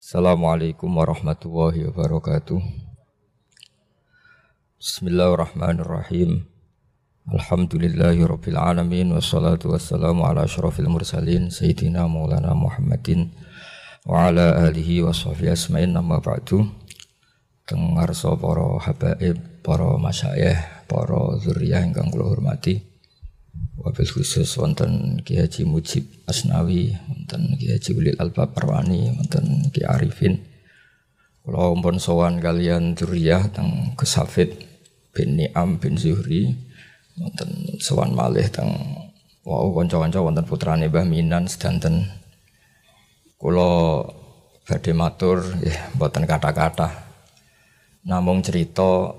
Assalamualaikum warahmatullahi wabarakatuh. Bismillahirrahmanirrahim. Alhamdulillahi rabbil alamin wassalatu wassalamu ala asyrafil mursalin sayyidina Maulana Muhammadin wa ala alihi wa sahbihi asma'in amma ba'du. Tengarso para habaib, para masyayikh, para zuriyah ingkang kula hormati. Wabil khusus wonten Ki Haji Mujib Asnawi, wonten Ki Haji Ulil Albab Parwani, wonten Ki Arifin. Kula umpun sowan kalian dzurriyyah teng Kesafit bin Ni'am bin Zuhri, wonten sowan malih teng wau kanca-kanca wonten putrane Mbah Minan sedanten. Kula badhe matur nggih mboten kata-kata. Namung cerita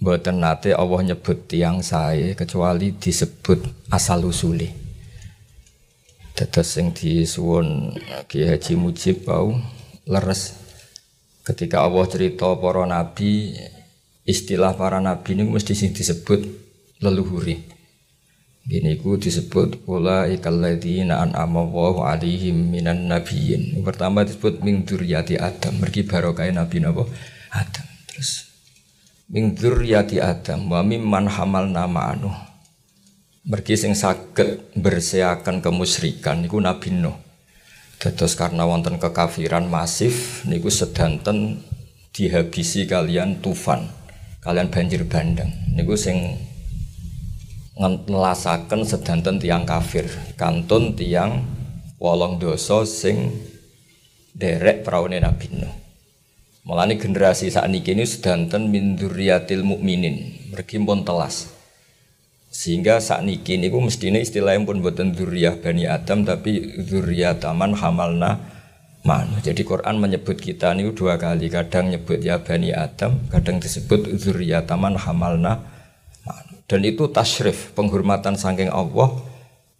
Mboten nate Allah nyebut tiang saya kecuali disebut asal usuli. Dados sing disuwun Ki Haji Mujib bau leres ketika Allah cerita para nabi istilah para nabi ini mesti sing disebut leluhuri. Gini ku disebut ula ikalladzina an'ama Allahu alaihim minan nabiyyin. Pertama disebut min dzurriyyati Adam, mergi barokah nabi napa? Adam. Terus min dzurriyyati Adam wa mimman nama anu. Mergi sing saged bersiakan kemusyrikan niku Nabi Nuh. Dados karena wonten kekafiran masif niku sedanten dihabisi kalian tufan, kalian banjir bandang. Niku sing ngelasaken sedanten tiang kafir, kantun tiang wolong dosa sing derek praune Nabi Nuh. Mulane generasi saat ini ini sedanten min dzurriyatil mukminin, mergi pun telas. Sehingga saat niki niku mestine istilahnya pun buatan dzurriyah Bani Adam tapi dzurriyataman hamalna man. Jadi Quran menyebut kita niku dua kali, kadang nyebut ya Bani Adam, kadang disebut dzurriyataman hamalna man. Dan itu tasyrif, penghormatan saking Allah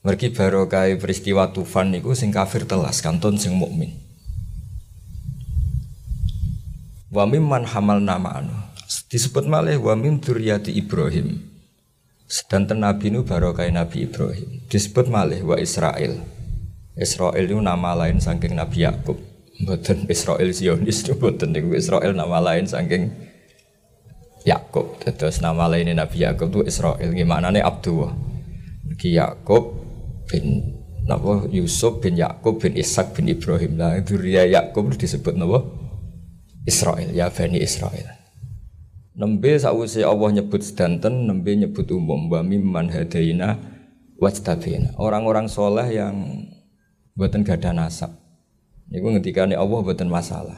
mergi barokah peristiwa tufan niku sing kafir telas, kantun sing mukmin. Wa mimman hamal nama anu. Disebut malih wa mim dzurriyyati Ibrahim. Sedanten Nabi nu barokah Nabi Ibrahim. Disebut malih wa Israel. Israel itu nama lain saking Nabi Yakub. Mboten Israel Zionis mboten niku Israel nama lain saking Yakub. Terus nama lain Nabi Yakub itu Israel. Gimana nih Abdullah? Ki Yakub bin napa Yusuf bin Yakub bin Ishak bin Ibrahim lah itu Yakub disebut napa Israel ya Bani Israel. Nembe sausi Allah nyebut sedanten, nembe nyebut umum wa mimman hadaina wajtabina. Orang-orang soleh yang buatan gada nasab. Niku ngendikane Allah buatan masalah.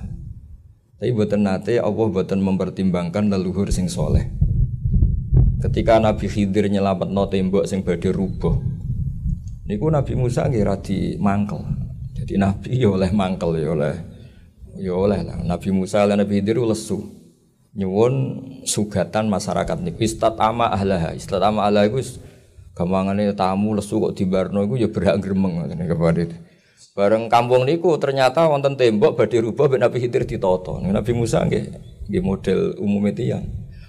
Tapi buatan nate Allah buatan mempertimbangkan leluhur sing soleh. Ketika Nabi Khidir nyelamat no tembok sing badhe rubuh. Niku Nabi Musa nggih radi mangkel. Jadi Nabi ya oleh mangkel ya oleh Ya oleh lah. Nabi Musa dan Nabi Khidir lesu. Nyuwun sugatan masyarakat niku ama ahlaha. ama ahlaha iku gampangane tamu lesu kok dibarno iku ya berhak gremeng ngoten kepada itu. Bareng kampung niku ternyata wonten tembok badhe rubah ben Nabi Khidir ditata. Nabi Musa nggih nggih model umumnya tiyang.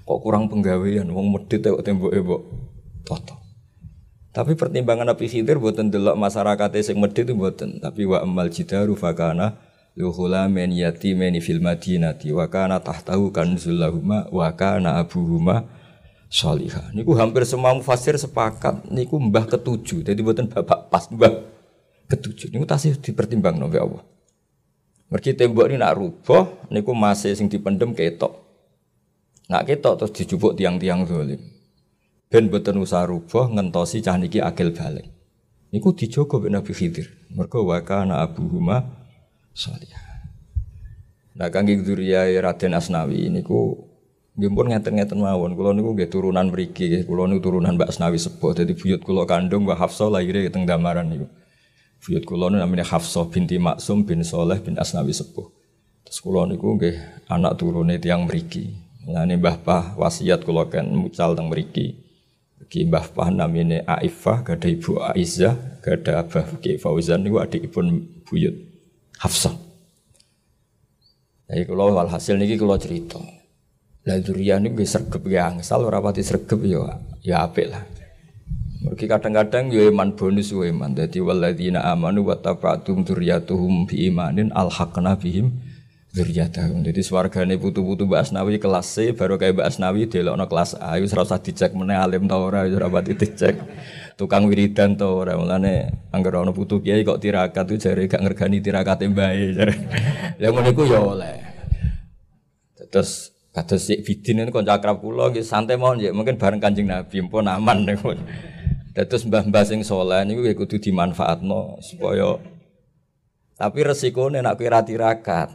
Kok kurang penggawean wong medhit kok temboke mbok tata. Tapi pertimbangan Nabi Khidir buatan delok masyarakat sing medhit itu buatan. Tapi wa amal jidaru fakana Luhula men yatimeni fil madinati wa kana tahtahu kanzul lahuma wa kana abuhuma sholihah. Niku hampir semua mufasir sepakat niku mbah ketujuh. Jadi buatan bapak pas mbah ketujuh. Niku tasih dipertimbang nabi Allah. Mergi tembok ini nak rubah niku masih sing dipendem ketok. Nak ketok terus dijupuk tiang-tiang zalim. Ben boten usah rubah ngentosi cah niki akil balik. Niku dijogo Nabi Khidir. Mergo wa kana abuhuma salihah. Nah kangge dzurriyae Raden Asnawi niku nggih pun ngeten-ngeten mawon. Kula niku nggih turunan mriki. Kula niku turunan Mbak Asnawi sepuh. Dadi buyut kula kandung Mbak Hafsah lahire teng Damaran niku. Buyut kula niku namanya Hafsah binti Maksum bin Soleh bin Asnawi sepuh. Terus kula niku nggih anak turune tiang mriki. Mulane Mbah Pah wasiat kula kan mucal teng mriki. Ki Mbah Pah namine Aifah, gada Ibu Aizah, gada Abah Ki Fauzan niku adikipun buyut. Hafsah. Jadi kalau walhasil niki kalau cerita. Lah durian ini gue sergep ya angsal ora pati sergep ya ya apik lah. Mergi kadang-kadang yo iman bonus yo iman. Dadi walladzina amanu wa tafa'tum dzurriyyatuhum bi imanin alhaqna bihim dzurriyyatahum. Dadi swargane putu-putu Mbak Asnawi kelas C baru kayak Mbak Asnawi delokno kelas A wis ora dicek meneh alim ta ora wis ora pati dicek. Tukang wiridan ta ora mulane anggere ana putu kiai kok tirakat tuh jare gak ngergani tirakate mbae jare. Ya ngono iku yo oleh. Terus kata si Bidin ini konco akrab kula nggih santai mawon ya mungkin bareng Kanjeng Nabi pun aman niku. Dados mbah-mbah sing saleh niku ya kudu dimanfaatno supaya tapi resikonya nak kira tirakat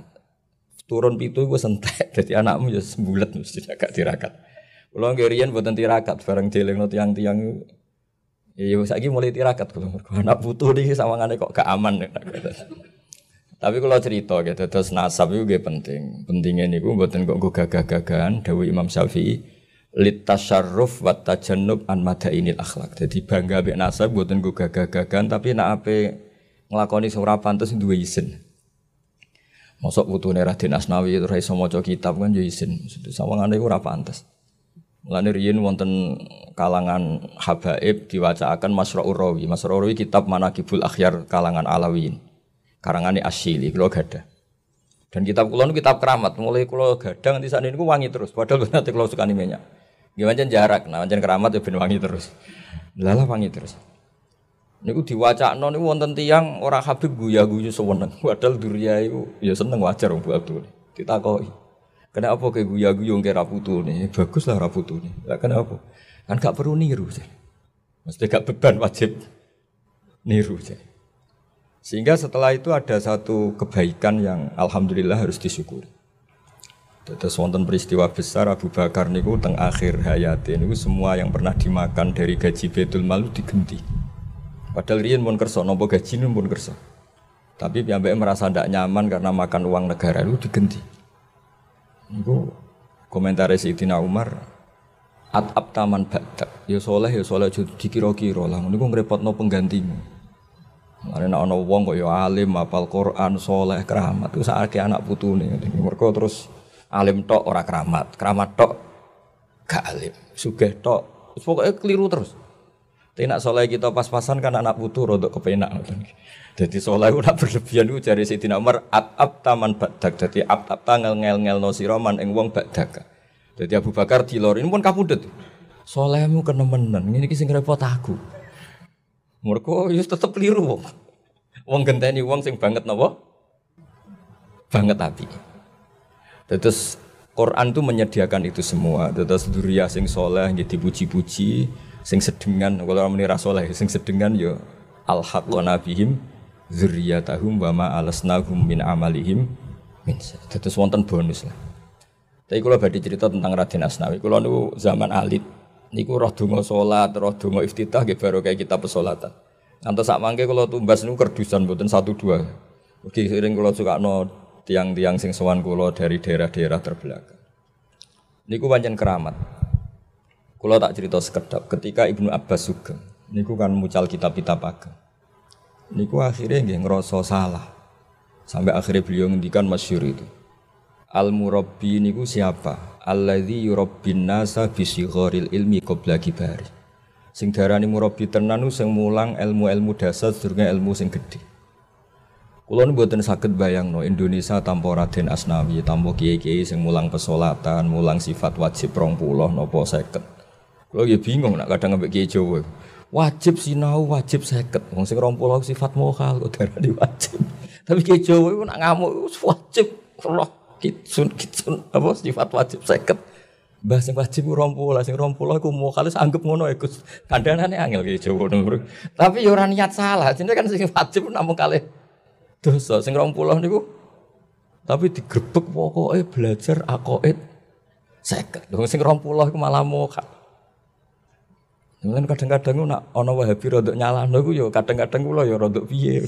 turun pitu gue sentek jadi anakmu ya sembulet mesti agak tirakat. Kalau ngirian buatan tirakat bareng jeleng tiang-tiang Iya, saya mulai tirakat kalau anak butuh nih sama kok gak aman. Tapi kalau cerita gitu, terus nasab itu penting. Pentingnya nih gue buatan kok gue gagah-gagahan. Dawi Imam Syafi'i litasarruf wa tajannub an madainil akhlak. Jadi bangga mbek nasab mboten go gagah-gagahan tapi nak ape nglakoni sing ora pantes duwe izin. Mosok putune Raden Asnawi itu iso maca kitab kan yo izin. Maksudnya sawangane iku ora pantes. Mulane riyen wonten kalangan habaib diwacaaken Masra'ur Rawi. Masra'ur Rawi kitab Manaqibul Akhyar kalangan Alawiyin. Karangane Asyili kula gadah. Dan kitab kula kitab keramat, mulai kula gadang nanti saat ini wangi terus. Padahal nanti kula suka minyak. Gimana jarak, nah macam keramat ya ben wangi terus. Lala wangi terus. Niku diwacakno niku wonten tiyang ora Habib guya-guyu seweneng. Padahal duria itu ya seneng wajar wong Abdul. Ditakoki. Kenapa kayak guya-guyu kira putu nih? Bagus lah raputu nih. Lah kenapa? Kan gak perlu niru sih. Mesti gak beban wajib niru sih. Sehingga setelah itu ada satu kebaikan yang alhamdulillah harus disyukuri. Terus wonten peristiwa besar Abu Bakar niku teng akhir hayat niku semua yang pernah dimakan dari gaji Betul Malu digenti. Padahal riyen pun kerso, nopo gaji pun kerso. Tapi piyambake merasa tidak nyaman karena makan uang negara itu digenti. Niku komentar Sayyidina Umar at taman badak. Ya soleh ya soleh dikira-kira lah. Niku ngrepotno penggantimu. Karena ana wong kok ya alim, apal Quran, soleh, keramat. Itu saat anak putune. Mereka terus alim tok ora keramat, keramat tok gak alim, sugih tok. Pokoknya keliru terus. Tapi nak soleh kita pas-pasan kan anak putu rodok kepenak. Jadi soleh udah berlebihan itu dari Siti Umar at ab taman badak. Jadi ab ab tanggal ngel ngel no siroman eng wong badak. Jadi Abu Bakar dilorin pun kapudut. Solehmu kenemenan, ini kisah repot aku. Mereka ya tetep keliru wong. Wong genteni wong sing banget napa? Banget api. Terus Quran itu menyediakan itu semua. Terus duria sing soleh nggih dipuji-puji, sing sedengan kalau orang soleh, sing sedengan yo ya al dzurriyyatahum wa ma alasnahum min amalihim min. Terus wonten bonus lah. Tapi kalau badhe cerita tentang Raden Asnawi, kalau nu zaman alit, niku roh donga salat, roh donga iftitah nggih baru kayak kita pesolatan. Ngantos sak mangke kula tumbas niku kerdusan mboten satu dua. Mugi sering kula sukakno tiang-tiang sing sowan kula dari daerah-daerah terbelakang. Niku pancen keramat. Kula tak cerita sekedap ketika Ibnu Abbas sugeng. Niku kan mucal kitab-kitab ageng. Niku akhirnya nggih ngerasa salah. Sampai akhirnya beliau ngendikan masyhur itu. Al murabbi niku siapa? alladzi yurabbin nasa bisigharil ilmi qabla kibari. Sing darani murabbi tenan sing mulang ilmu-ilmu dasar sedurunge ilmu sing gedhe. Kula mboten saged bayangno Indonesia tanpa Raden Asnawi, tanpa kiai-kiai sing mulang pesolatan, mulang sifat wajib 20 napa 50. Kula ya bingung nak kadang ambek kiai Jawa. Wajib sinau, wajib seket. Wong sing 20 sifat mohal kok darani wajib. Tapi kiai Jawa nak ngamuk wajib. Allah kitsun kitsun apa sifat wajib seket Mbah sing wajib rompulah sing rompulah aku mau kali anggap ngono ya Gus. Kandhanane angel ki Jawa ngono. Tapi ya ora niat salah. Jadi kan sing wajib namung kali dosa sing rompulah niku tapi digrebek pokoknya belajar akoid seket. Lho sing rompulah iku malah mokal. Mungkin kadang-kadang nak ana Wahabi rodok nyalahno iku ya kadang-kadang kula ya rodok piye.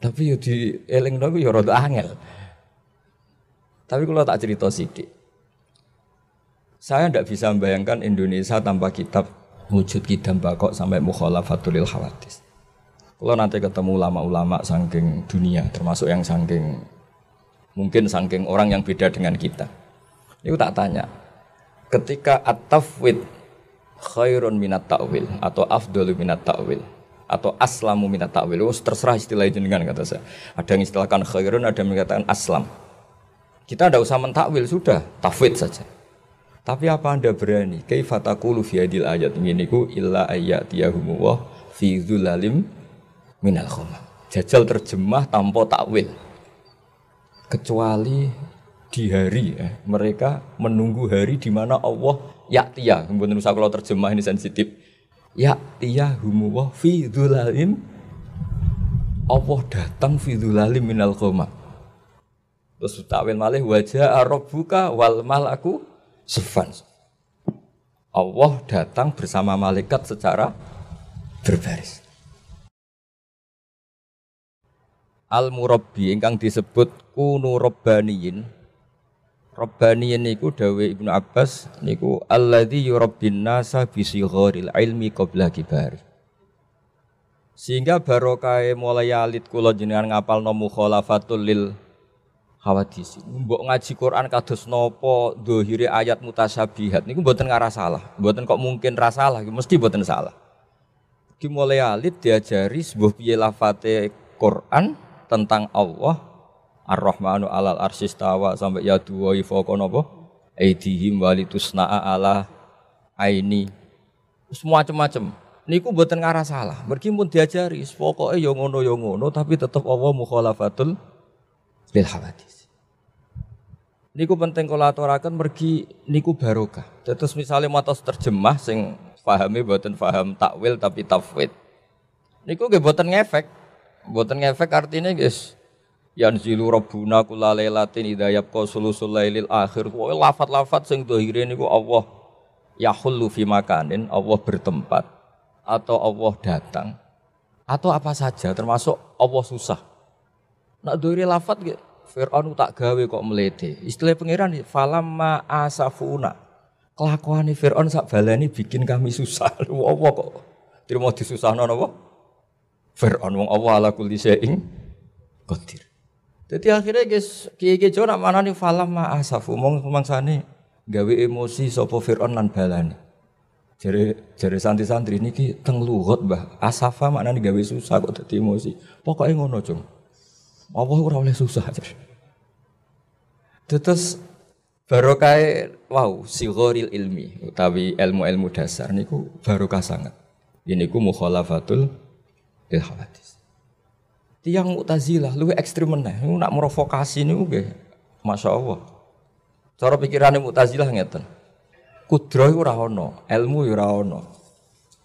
Tapi ya di elingno iku ya rodok angel. Tapi kalau tak cerita sidik, saya tidak bisa membayangkan Indonesia tanpa kitab wujud kidam bakok sampai mukhalafatul khawatis. Kalau nanti ketemu ulama-ulama sangking dunia, termasuk yang sangking mungkin sangking orang yang beda dengan kita. Itu tak tanya, ketika at-tafwid khairun minat ta'wil atau afdalu minat ta'wil atau aslamu minat ta'wil. Oh, terserah istilah jenengan kata saya. Ada yang istilahkan khairun, ada yang mengatakan aslam. Kita tidak usah mentakwil sudah, tafwid saja. Tapi apa anda berani? Kaifatakulu fi hadil ayat ini ku illa ayatiyahumu wa fi dzulalim minal khumam. Jajal terjemah tanpa takwil. Kecuali di hari eh, mereka menunggu hari di mana Allah yaktia. Kemudian usah kalau terjemah ini sensitif. Yaktiyahumu wa fi dzulalim Allah datang fi dzulalim minal khumam Terus takwil malih wajah buka wal malaku sefan. Allah datang bersama malaikat secara berbaris. Al murabbi ingkang disebut kunu rabbaniyin. Rabbaniyin niku dawe Ibnu Abbas niku alladzi yurabbin nasa bi sigharil ilmi qabla kibari. Sehingga barokah mulai alit kula jenengan ngapal nomu khalafatul lil hawadis. Mbok ngaji Quran kados nopo dohire ayat mutasyabihat niku mboten ngarah salah. Mboten kok mungkin rasalah, mesti mboten salah. Ki mulai alit diajari sebuah piye lafate Quran tentang Allah Ar-Rahmanu alal arsis tawa sampai ya dua fawqa napa aidihim walitusna'a ala aini semua macam-macam niku mboten ngarah salah mergi pun diajari pokoke ya ngono ya ngono tapi tetap Allah mukhalafatul lil hawadis Niku penting kalau aturakan pergi niku barokah. Terus misalnya mau terjemah sing pahami buatan paham takwil tapi tafwid. Niku gak buatan ngefek. Buatan ngefek artinya guys. Yanzilu rabbuna kula lailatin idza yabqa sulusul lailil akhir. Pokoke lafat-lafat sing dohire niku Allah yahullu fi makanin, Allah bertempat atau Allah datang atau apa saja termasuk Allah susah. Nak dohire lafat gitu Fir'aun tak gawe kok melete. Istilah pangeran falamma asafuna. Kelakuan Fir'aun sak balani bikin kami susah. Apa kok? Terima disusahno napa? Fir'aun wong Allah ala kulli syai'in qadir. Jadi akhirnya guys, Jawa nak mana nih falam ma asafu, mong mangsane gawe emosi sopo Fir'aun lan balani. Jare jare santri-santri niki teng luhut Mbah. Asafa maknane gawe susah kok dadi emosi. Pokoke ngono, Cung. Allah ora oleh susah. Terus barokah wow sigoril ilmi utawi ilmu-ilmu dasar niku barokah sangat. Ini ku mukhalafatul lil hawadis. Tiang Mu'tazilah lu ekstrim meneh, nak merovokasi niku nggih Masya Allah. Cara pikirannya Mu'tazilah ngeten. Kudroh ora ana, ilmu ora ana.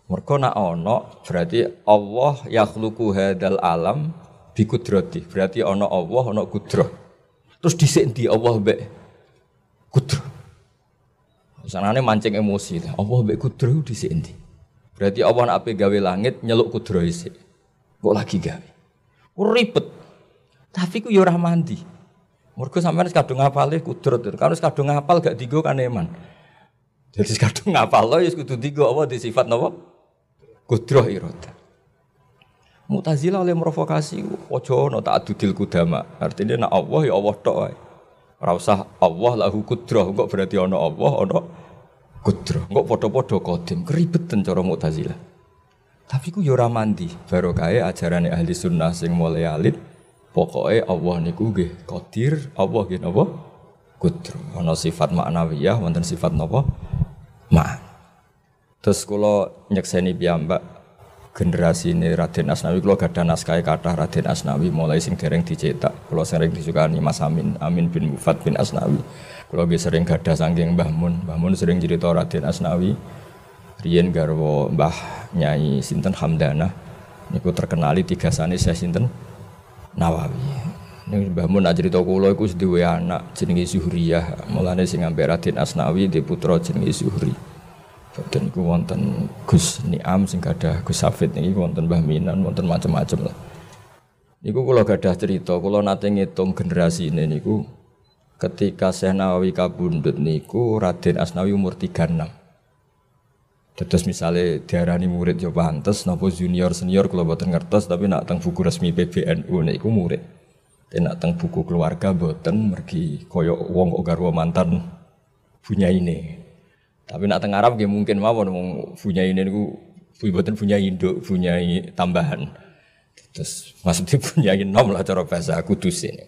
Mergo nak ana berarti Allah yakhluqu hadal alam bi kudrati. Berarti ana Allah, ana kudroh. Terus dhisik di Allah mbek kudroh. Sanane mancing emosi. Allah mbek kudroh dhisik ndi? Berarti Allah nak gawe langit nyeluk kudroh isik. Kok lagi gawe? Ribet. Tapi ku yo mandi. Mergo sampean wis kadung ngapale kudrot. Kalau wis kadung ngapal gak digo kan eman. Jadi kadung ngapal lo ya kudu digo apa di sifat napa? Kudroh iroda. Mutazila oleh merovokasi, ojo no tak adudil kudama. Artinya nak Allah ya Allah tok usah Allah lahu kudroh, kok berarti ono Allah, ono kudroh. Kok podo-podo kodim, keribetan cara Mutazila. Tapi ku yo ora mandi, baru kaya ajaran ahli sunnah sing mulai alit. Pokoknya Allah niku nggih qadir, Allah nggih napa? Kudroh. Ono sifat maknawiyah, wonten sifat napa? Ma. Terus kula nyekseni piyambak generasi ini Raden Asnawi kalau gak ada naskah kata Raden Asnawi mulai sing dereng dicetak kalau sering disukani Mas Amin Amin bin Mufat bin Asnawi kalau sering gak ada sangking Mbah Mun Mbah Mun sering cerita Raden Asnawi Rien Garwo Mbah Nyai Sinten Hamdana niku terkenali tiga sani saya Sinten Nawawi ini Mbah Mun cerita kula iku anak jenenge Zuhriyah mulane sing ambek Raden Asnawi di putra jenenge Zuhri dan ku wonten Gus Niam sing ada Gus Safid niki wonten Mbah Minan wonten macam-macam lah. Niku kula gadah cerita, kula nate ngitung generasi ini niku ketika Syekh Nawawi kabundut niku Raden Asnawi umur 36. Terus misalnya diarani murid yo pantes napa junior senior kula boten ngertos tapi nak teng buku resmi PBNU niku murid. Dan nak teng buku keluarga boten mergi koyo wong kok garwa mantan punya ini. Tapi nak tengah Arab ya mungkin mawon wong punya ini niku buatan punya induk, punya tambahan. Terus maksudnya punya nom lah cara bahasa kudus ini.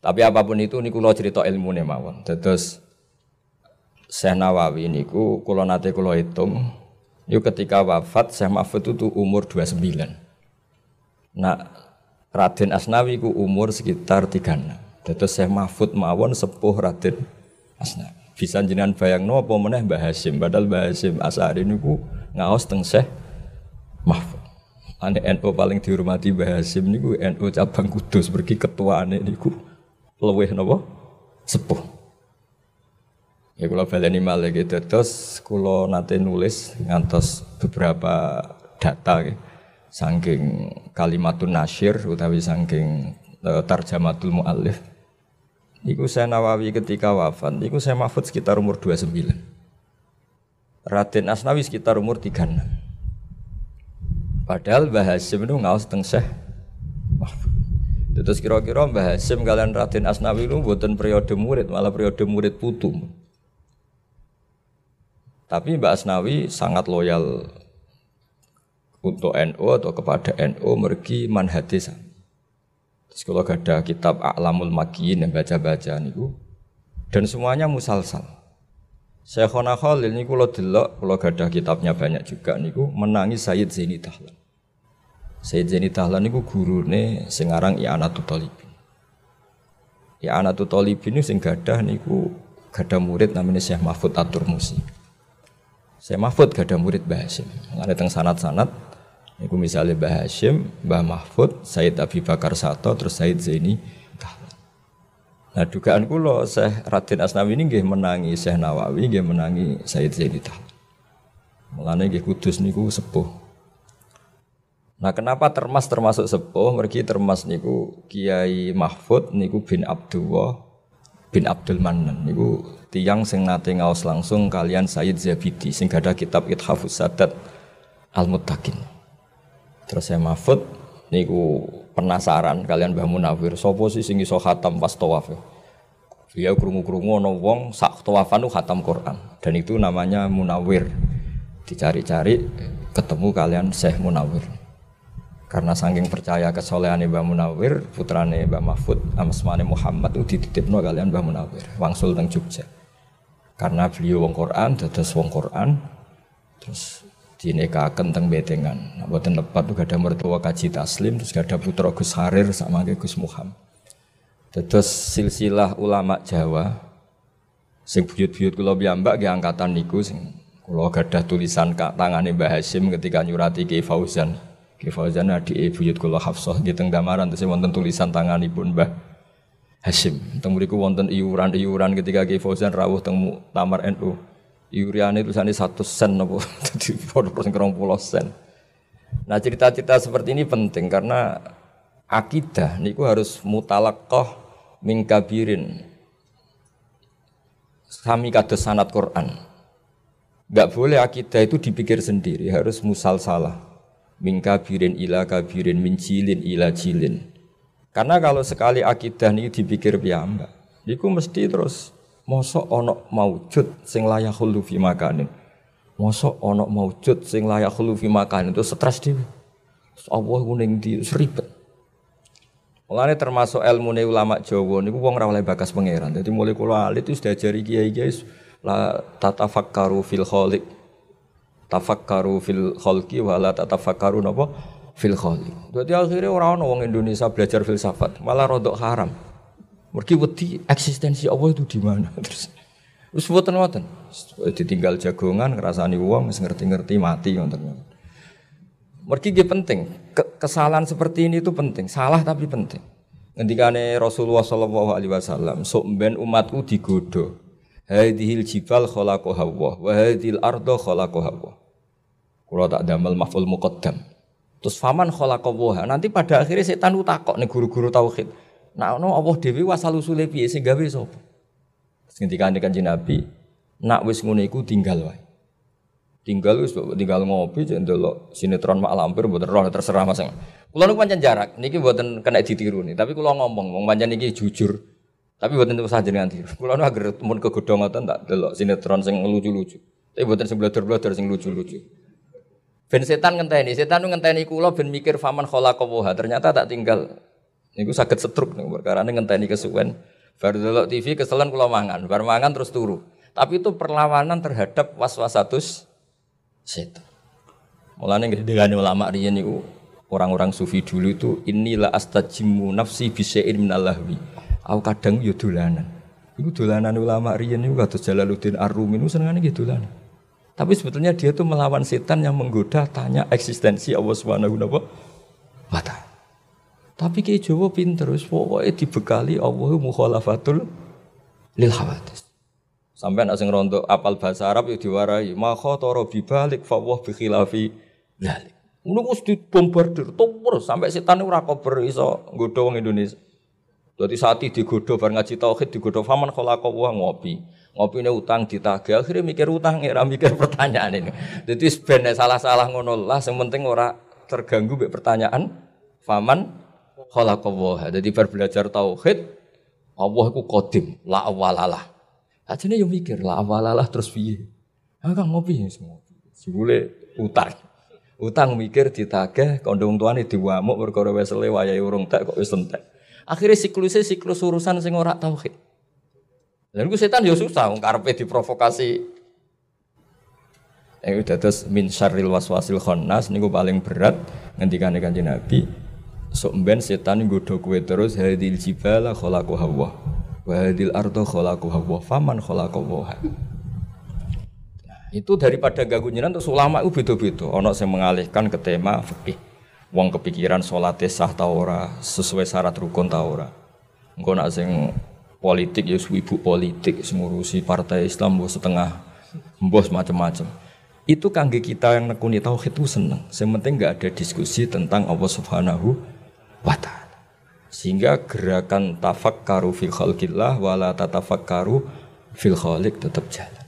Tapi apa pun itu niku lo cerita ilmu nih mawon. Terus Syekh Nawawi niku kula nate kula hitung yuk ketika wafat Syekh Mahfud itu umur 29. Nah Raden Asnawi ku umur sekitar 36. Terus Syekh Mahfud mawon sepuh Raden Asnawi. Bisa jenengan bayang no apa meneh Mbah Hasim. Padahal Mbah Hasim Asari niku ngaos teng Syekh Mahfud. Ane NU paling dihormati Mbah Hasim niku NU cabang Kudus pergi ketuaane niku luweh napa? Sepuh. Ya kula baleni malih gitu. Terus kula nate nulis ngantos beberapa data gitu. Saking kalimatun nasyir utawi saking uh, tarjamatul muallif Iku saya Nawawi ketika wafat, iku saya Mahfud sekitar umur 29. Raden Asnawi sekitar umur 36. Padahal Mbah Hasim itu ngawas teng Syekh Mahfud. Terus kira-kira Mbah Hasim kalian Raden Asnawi itu buatan periode murid, malah periode murid putu. Tapi Mbak Asnawi sangat loyal untuk NU atau kepada NU mergi manhadis Terus kalau ada kitab A'lamul Makiyin yang baca-baca niku dan semuanya musalsal. Syekhona Khalil niku lo delok kalau ada kitabnya banyak juga niku menangi Sayyid Zaini Tahlan. Sayyid Zaini Tahlan niku gurune sing aran I'anatul Talibin. I'anatul Talibin niku sing gadah niku gadah murid namanya Syekh Mahfud Atur Musi. Syekh Mahfud gadah murid Bahasim. Ada teng sanat-sanat Iku misalnya Mbah Hashim, Mbah Mahfud, Said Abi Bakar Sato, terus Said Zaini Nah dugaan kulo Syekh Raden Asnawi ini nggih menangi Syekh Nawawi, nggih menangi Said Zaini Tahlan. Mulane nggih kudus niku sepuh. Nah kenapa termas termasuk sepuh? Mergi termas niku Kiai Mahfud niku bin Abdullah bin Abdul Manan niku tiang sing nate ngaos langsung kalian Said Zabidi sing ada kitab Ithafus Sadat Al-Muttaqin. Terus saya Mahfud niku penasaran kalian Mbah Munawir sapa sih sing iso khatam pas tawaf. Dia krungu-krungu ana wong sak tawafan tuh khatam Quran dan itu namanya Munawir. Dicari-cari ketemu kalian Syekh Munawir. Karena saking percaya kesolehan Mbah Munawir, putrane Mbah Mahfud, Amasmane Muhammad itu dititipno kalian Mbah Munawir, wangsul teng Jogja. Karena beliau wong Quran, dados wong Quran, terus dinekaken teng betengan. Nah, boten lepat tuh ada mertua kaji taslim, terus ada putra Gus Harir sama Gus Muhammad. Terus silsilah ulama Jawa sing buyut-buyut kula piyambak nggih angkatan niku sing kula gadah tulisan kak tangane Mbah Hasim ketika nyurati Ki Fauzan. Ki Fauzan adik buyut kula Hafsah nggih teng gamaran terus wonten tulisan tanganipun Mbah Hasim. Teng mriku wonten iuran-iuran ketika Ki Fauzan rawuh teng Tamar NU. Yuriane tulisannya satu sen persen kerong pulau sen. Nah cerita-cerita seperti ini penting karena akidah niku harus mutalakoh mingkabirin sami kados sanat Quran. Gak boleh akidah itu dipikir sendiri, harus musal salah. Mingkabirin ila kabirin, mincilin ila jilin. Karena kalau sekali akidah ini dipikir piyambak, niku mesti terus Mosok onok maujud sing layak hulu fi makanin. Mosok onok maujud sing layak hulu fi makanin itu stres dia. Allah kuning di seribet. Mulane termasuk ilmu ulama Jawa niku wong ora bakas pangeran. Jadi mulai kula alit itu sudah jari kiai guys la tatafakkaru fil khaliq. Tafakkaru fil khalqi wa la tatafakkaru napa fil khaliq. Jadi akhirnya orang orang Indonesia belajar filsafat malah rodok haram. Mergi wedi eksistensi Allah itu di mana? Terus terus mboten ngoten. Ditinggal jagongan ngrasani wong wis ngerti-ngerti mati ngoten. Mergi nggih penting. Kesalahan seperti ini itu penting. Salah tapi penting. Ngendikane Rasulullah sallallahu alaihi wasallam, sok ben umatku digodo. Hadhil jibal khalaqaha Allah wa hadhil arda khalaqaha Allah. Kula tak damel maf'ul muqaddam. Terus faman khalaqaha. Nanti pada akhirnya setan takok nih guru-guru tauhid. Nah, no Allah dewi wasal usule piye sing gawe sapa? Ketika kanjeng Nabi, nak wis ngono iku tinggal wae. Tinggal wis tinggal ngopi cek ndelok sinetron mak lampir mboten roh terserah Mas. Kula niku pancen jarak, niki mboten kena ditiru nih, tapi kula ngomong wong pancen niki jujur. Tapi mboten terus jenengan tiru. Kula nu agar mun kegodhong ngoten tak delok sinetron sing lucu-lucu. Tapi buatan sing blodor-blodor sing lucu-lucu. Ben setan ngenteni, setan ngenteni kula ben mikir faman khalaqaha. Ternyata tak tinggal niku saged setruk niku perkara ngenteni kesuwen. Baru delok TV keselan kula mangan, bar mangan terus turu. Tapi itu perlawanan terhadap waswasatus setan. Mulane dengan ulama riyen niku orang-orang sufi dulu itu inilah astajimu nafsi bisain minallahwi. Aku kadang yo dolanan. Iku dolanan ulama riyen niku kados Jalaluddin Ar-Rumi niku senengane nggih dolanan. Tapi sebetulnya dia tuh melawan setan yang menggoda tanya eksistensi Allah Subhanahu wa taala. Tapi kayak Jawa pinter, pokoknya dibekali Allah mukhalafatul lil hawadis. Sampai nak sing rontok apal bahasa Arab itu diwarai, makho toro bibalik fawwah bi khilafi dzalik. Ngono wis dibombardir terus sampai setan ora kober iso nggodha wong Indonesia. Dadi sati digodho bar ngaji tauhid digodho faman khalaqa wa ngopi. Ngopine utang ditagih akhirnya mikir utang ora mikir pertanyaan ini. Jadi ben salah-salah ngono lah sing penting ora terganggu mbek pertanyaan faman khalaqallah. Jadi bar belajar tauhid Allah iku qadim, la awalalah. Ajane yo mikir la awalalah terus piye? Ah ngopi ya semua. Sebule utang. Utang mikir ditagih kondong tuane diwamuk perkara wesele wayahe urung tak kok wis entek. Akhirnya siklusnya siklus urusan sing ora tauhid. Lalu setan yo susah wong karepe diprovokasi. Eh udah terus min syarril waswasil khannas niku paling berat ngendikane Kanjeng Nabi sok ben setan nggodha kowe terus hadil jibala khalaqu hawa wa hadil ardo khalaqu hawa faman khalaqu wa nah, itu daripada ganggu jenengan terus ulama itu beda-beda. Ana sing mengalihkan ke tema fikih wong kepikiran salat sah ta ora sesuai syarat rukun ta engko nak sing politik ya ibu politik ngurusi partai Islam mbok setengah mbos macam-macam itu kangge kita yang nekuni tauhid itu seneng. Yang penting nggak ada diskusi tentang Allah Subhanahu wa ta'ala. Sehingga gerakan tafakkaru fil khalqillah wala tatafakkaru fil khaliq tetap jalan.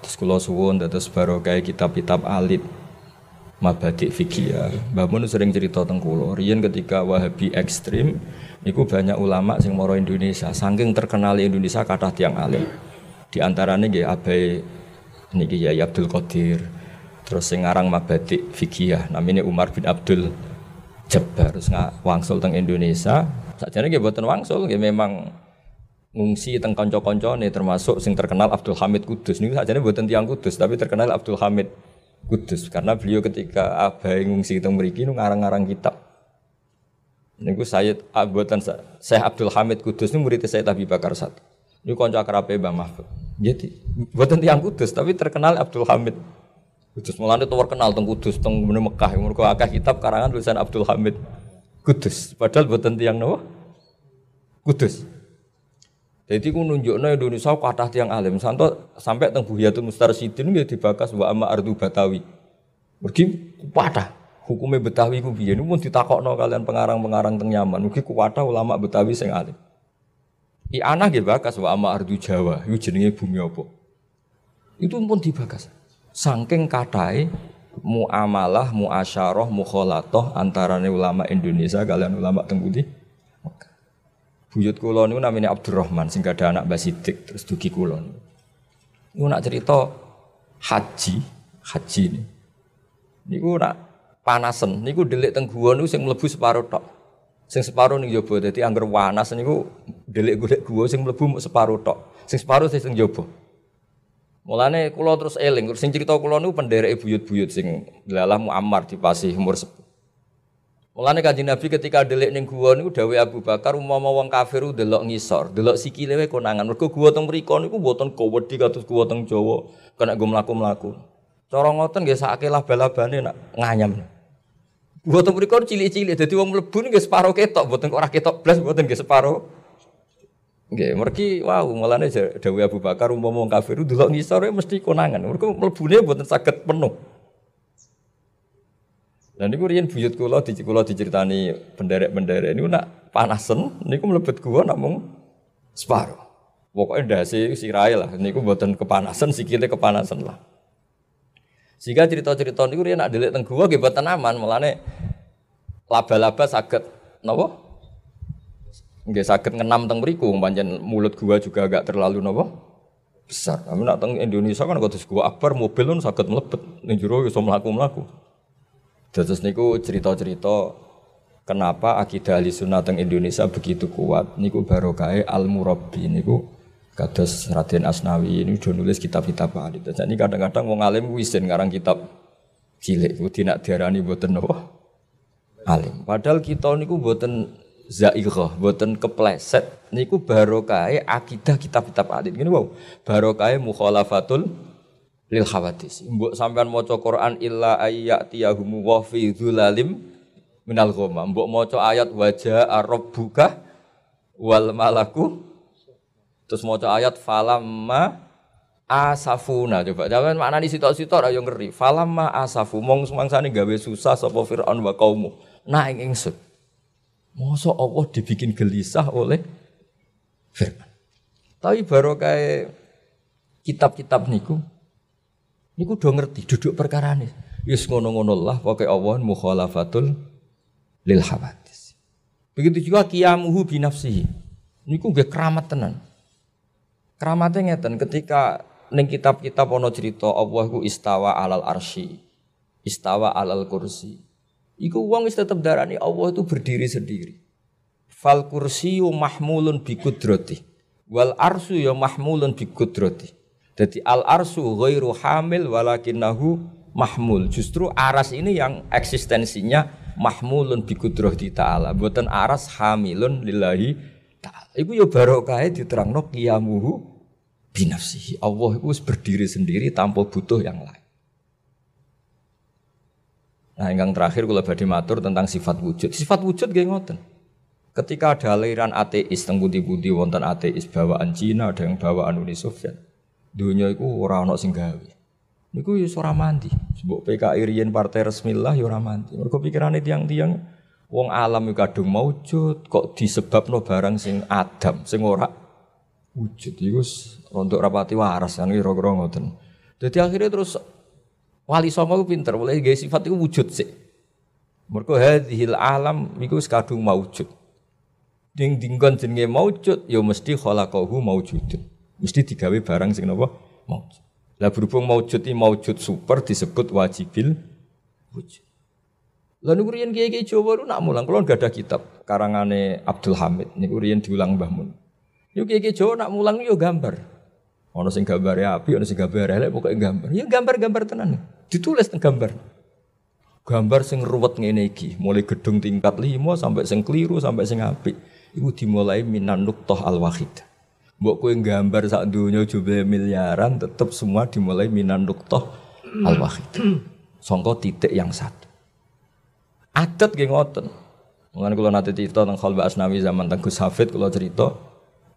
Terus kula suwun terus barokah kitab-kitab alit mabadi fikih ya. Mbah sering cerita tentang kula, riyen ketika Wahabi ekstrim niku banyak ulama sing moro Indonesia, saking terkenal Indonesia kathah tiang alim. Di antaranya nggih Abai niki ya Abdul Qadir. Terus sing aran mabadi fikih ya, namanya Umar bin Abdul Jabbar terus nggak wangsul teng Indonesia. Sajane nggih boten wangsul, nggih memang ngungsi teng kanca-kanca nih termasuk sing terkenal Abdul Hamid Kudus. Niku sajane boten tiang Kudus, tapi terkenal Abdul Hamid Kudus karena beliau ketika abai ngungsi teng mriki nu ngarang-ngarang kitab. Niku Sayyid Abuatan Syekh Abdul Hamid Kudus ini murid saya Abi Bakar satu. Niku kanca akrabe Mbah Mahfud. Jadi boten tiang Kudus tapi terkenal Abdul Hamid Kudus mulane itu terkenal teng Kudus teng Mekah. Mergo akeh kitab karangan tulisan Abdul Hamid Kudus. Padahal buatan tiang napa? Kudus. Jadi ku nunjukno Indonesia kathah tiang alim. Santo sampai teng Buhiyatul Mustarsyidin nggih dibakas wa amma ardu Batawi. Mergi kuwatah hukumnya Betawi ku piye niku pun ditakokno kalian pengarang-pengarang teng Yaman. Mugi kuwatah ulama Betawi sing alim. I anak nggih bakas wa amma ardu Jawa. Iku jenenge bumi apa? Itu pun dibakas. Saking katai muamalah, muasyarah, mukhalatoh antarane ulama Indonesia kalian ulama Tenggudi. Buyut kula niku namanya Abdurrahman sing ada anak Basidik terus dugi kula. Niku nak cerita haji, haji ini. Niku nak panasen, niku delik teng gua niku sing mlebu separo tok. Sing separo ning jaba dadi angger panas niku delik golek gua sing mlebu separo tok. Sing separo sing jaba. Mulane kula terus eling, sing cerita kula niku pendereke buyut-buyut sing lalah Muammar dipasih umur sepuh. Mulane Kanjeng Nabi ketika delik ning gua niku dawuh Abu Bakar umpama wong kafir delok ngisor, delok sikile konangan. Mergo gua teng mriku niku mboten kowedi kados gua teng Jawa, kena go mlaku-mlaku. Cara ngoten nggih sakake laba-labane nak nganyam. Gua teng mriku cilik-cilik dadi wong mlebu nggih separo ketok, mboten ora ketok blas, mboten nggih separo Nggih, mergi wow mulane dawuh Abu Bakar umpama wong kafir delok ngisor mesti konangan. Mergo mlebune mboten saged penuh. Dan niku riyen buyut kula di kula diceritani penderek-penderek niku nak panasen niku mlebet gua namung separo. Pokoknya ndase sirahe lah niku mboten kepanasan sikile kepanasan lah. Sehingga cerita-cerita niku riyen nak delik teng gua nggih mboten aman, laba-laba saged napa? Nggak sakit ngenam teng mriku, pancen mulut gua juga agak terlalu nopo besar. Tapi nak teng Indonesia kan kalau gua akbar mobil kan sakit melebet ning jero iso mlaku-mlaku. Terus niku cerita-cerita kenapa akidah ahli sunnah teng Indonesia begitu kuat niku barokah al murabbi niku kados Raden Asnawi ini udah nulis kitab-kitab hadis. Jadi kadang-kadang wong alim wisin ngarang kitab cilik ku tidak diarani mboten napa alim. Padahal kita niku mboten zaighah, mboten kepleset niku barokah akidah kitab-kitab hadis. Ngene wow, barokah mukhalafatul lil khawatis. Mbok sampean maca Quran illa ayyatiyahum wa fi dzulalim minal ghamam. Mbok maca ayat wajah rabbuka wal malaku terus maca ayat falamma asafuna coba jangan makna di sitok-sitok ayo ngeri falamma asafu mong semangsane gawe susah sapa fir'aun wa kaumu nah ing ingsun Masa Allah dibikin gelisah oleh firman. Tapi baru kayak kitab-kitab niku niku udah ngerti duduk perkara ini. Yus ngono-ngono lah pakai Allah mukhalafatul lil hawadis. Begitu juga kiamuhu binafsihi. Niku gak keramat tenan. Keramatnya ngeten ketika neng kitab-kitab ono cerita Allah ku istawa alal arsy, istawa alal kursi. Iku uang is tetap darani Allah itu berdiri sendiri. Fal kursi mahmulun bi kudrati. Wal arsu ya mahmulun bi kudrati. Jadi al arsu ghairu hamil walakinahu mahmul. Justru aras ini yang eksistensinya mahmulun bi kudrati ta'ala. Buatan aras hamilun lillahi ta'ala. Iku ya barokah diterangno qiyamuhu binafsihi. Allah itu berdiri sendiri tanpa butuh yang lain. Nah, yang terakhir kalau badhe matur tentang sifat wujud. Sifat wujud gak ngoten. Ketika ada aliran ateis teng budi-budi wonten ateis bawaan Cina, ada yang bawaan Uni Soviet. Dunia itu orang ana sing gawe. Niku ya ora mandi. Sebab PKI riyen partai resmi lah ya ora mandi. Mergo pikirane tiang-tiang wong alam iku kadung maujud kok disebabno barang sing adam, sing ora wujud. Iku rontok rapati waras kan kira-kira ngoten. Jadi akhirnya terus Wali songo ku pinter, boleh gaya sifat itu wujud sih. Mereka hadhil alam itu sekadung maujud. Ding dinggon jenenge maujud, ya mesti khalaqahu maujudun. Mesti digawe barang sing napa maujud. Lah berhubung maujud ini maujud super disebut wajibil wujud. Lalu kurian kiai kiai Jawa nak mulang, kalau nggak ada kitab karangane Abdul Hamid, ini kurian diulang Mbah Mun. Yuk kiai kiai Jawa nak mulang yo gambar. Ono sing gambare api, ono sing gambare elek pokoke gambar. Ya gambar-gambar tenan. Ditulis teng gambar. Gambar sing ruwet ngene iki, mulai gedung tingkat 5 sampai sing keliru sampai sing apik. Iku dimulai minan nuqtah al-wahid. Mbok kowe gambar sak donya jumlah miliaran tetep semua dimulai minan nuqtah al-wahid. Songko titik yang satu. Adat nggih ngoten. Mulane kula nate cerita tentang Khalba Asnawi zaman Tengku Hafid kula cerita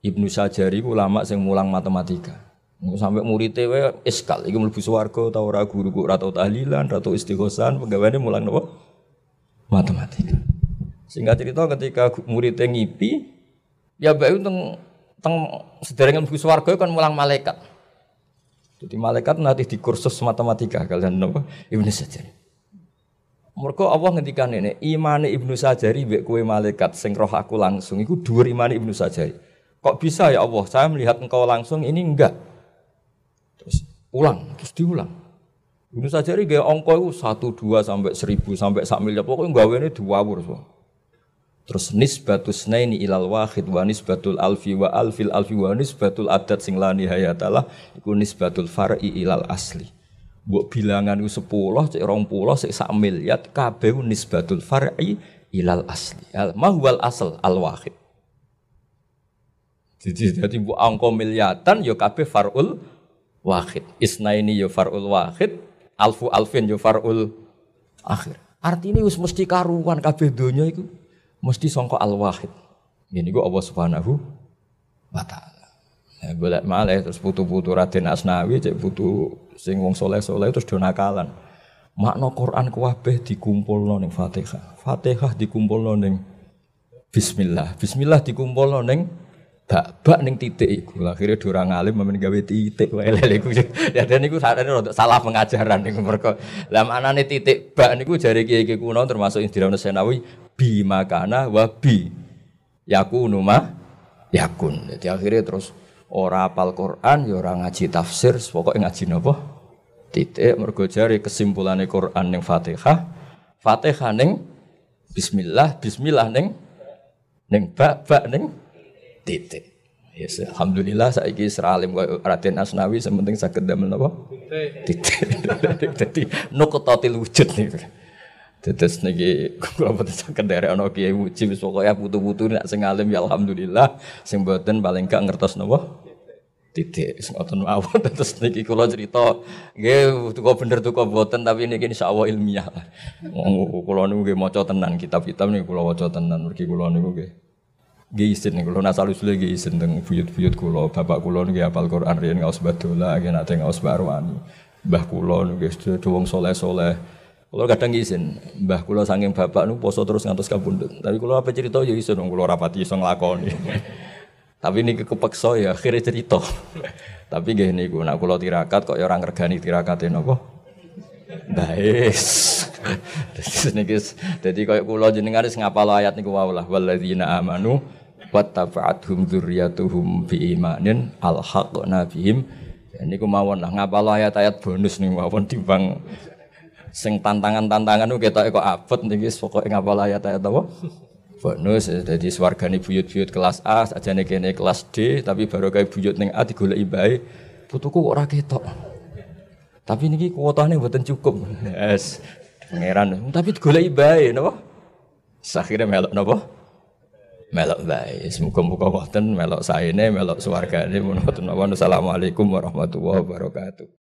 Ibnu Sajari ulama sing mulang matematika. Sampai murid tewe iskal, iki mlebu swarga ta ora guru kok tau tahlilan, ora tau istighosan, penggaweane mulang napa? Matematika. Singkat cerita ketika murid ngipi, ya bae teng teng sederenge mlebu swarga kan mulang malaikat. Jadi malaikat nanti di kursus matematika kalian napa? Ibnu Sajari. Mereka Allah ngendikan ini, imane Ibnu Sajari mbek kowe malaikat sing roh aku langsung iku dhuwur imane Ibnu Sajari. Kok bisa ya Allah? Saya melihat engkau langsung ini enggak. Terus ulang, terus diulang. Ibnu Sajari gaya itu satu dua sampai seribu sampai sak miliar pokoknya gawe ini diwawur semua. Terus nisbatus naini ilal wahid wa nisbatul alfi wa alfil alfi wa nisbatul adat sing la nihayatalah iku nisbatul far'i ilal asli. Buat bilangan itu sepuluh, cek rong puluh, cek sak miliar, kabeh nisbatul far'i ilal asli. Al mahwal asal al wahid. Jadi jadi bu angko miliatan yo kabeh farul wahid. Isna ini yo farul wahid, alfu alfin yo farul akhir. Artinya us mesti karuan kabeh donya itu mesti songko al wahid. Ini gua Allah Subhanahu wa taala. Ya, boleh malah terus putu-putu Raden Asnawi cek putu sing wong soleh-soleh terus do nakalan. Makna Quran kuwabeh dikumpulno ning Fatihah. Fatihah dikumpulno ning Bismillah. Bismillah dikumpulno ning bak-bak ning titik iku. Akhire ora ngalim men gawe titik wae lele iku. Ya dan niku untuk salah pengajaran niku mergo. Lah maknane titik bak niku jare kiai-kiai kuno termasuk Indra Senawi bi makana wa bi yakunu ma yakun. Jadi akhirnya terus Ora apal Quran ya ora ngaji tafsir, pokoke ngaji napa? Titik mergo jare kesimpulane Quran ning Fatihah, Fatihah ning bismillah, bismillah ning ning bak bak ning titik. Yes, alhamdulillah saiki seralim kaya Raden Asnawi sementing saged damel napa? Titik. Dadi nuqtatil wujud niku. Tetes niki kula boten saged derek ana kiai muji wis pokoke putu-putu nek sing alim ya alhamdulillah sing boten paling gak ngertos napa titik sing ngoten mawon terus niki kula cerita nggih tuku bener tuku boten tapi niki insyaallah ilmiah. Kula niku nggih maca tenan kitab-kitab niku kula waca tenan mergi kula niku nggih Nggih isin kula nasal usul nggih isin teng buyut-buyut kula bapak kula nggih hafal Quran riyen ngaos badola nggih nate ngaos barwani. Mbah kula niku nggih wong soleh-soleh kalau kadang izin, mbah kulo saking bapak nu poso terus ngantos kabundut. Tapi kulo apa cerita ya izin, kulo rapati iso nglakoni. Tapi ini kepeksa ya akhirnya cerita. Tapi gini niku nak kulo tirakat kok ya orang regani tirakatin apa? Baes. Niki dadi koyo kula jenengan wis ngapal ayat niku wae lah walladzina amanu wattaba'athum dzurriyyatuhum biimanin alhaqna bihim. Niku mawon lah ngapal ayat-ayat bonus niku mawon timbang sing tantangan-tantangan nu kita kok abot niki pokoke ngapal ayat-ayat apa? Bonus jadi swargane buyut-buyut kelas A sajane kene kelas D tapi baru kayak buyut ning A digoleki bae putuku kok ora ketok. Tapi niki kuotane mboten cukup. Yes. Pangeran tapi digoleki bae napa? Akhirnya melok napa? Melok bae. Semoga-moga wonten melok saene melok swargane wonten Assalamualaikum warahmatullahi wabarakatuh.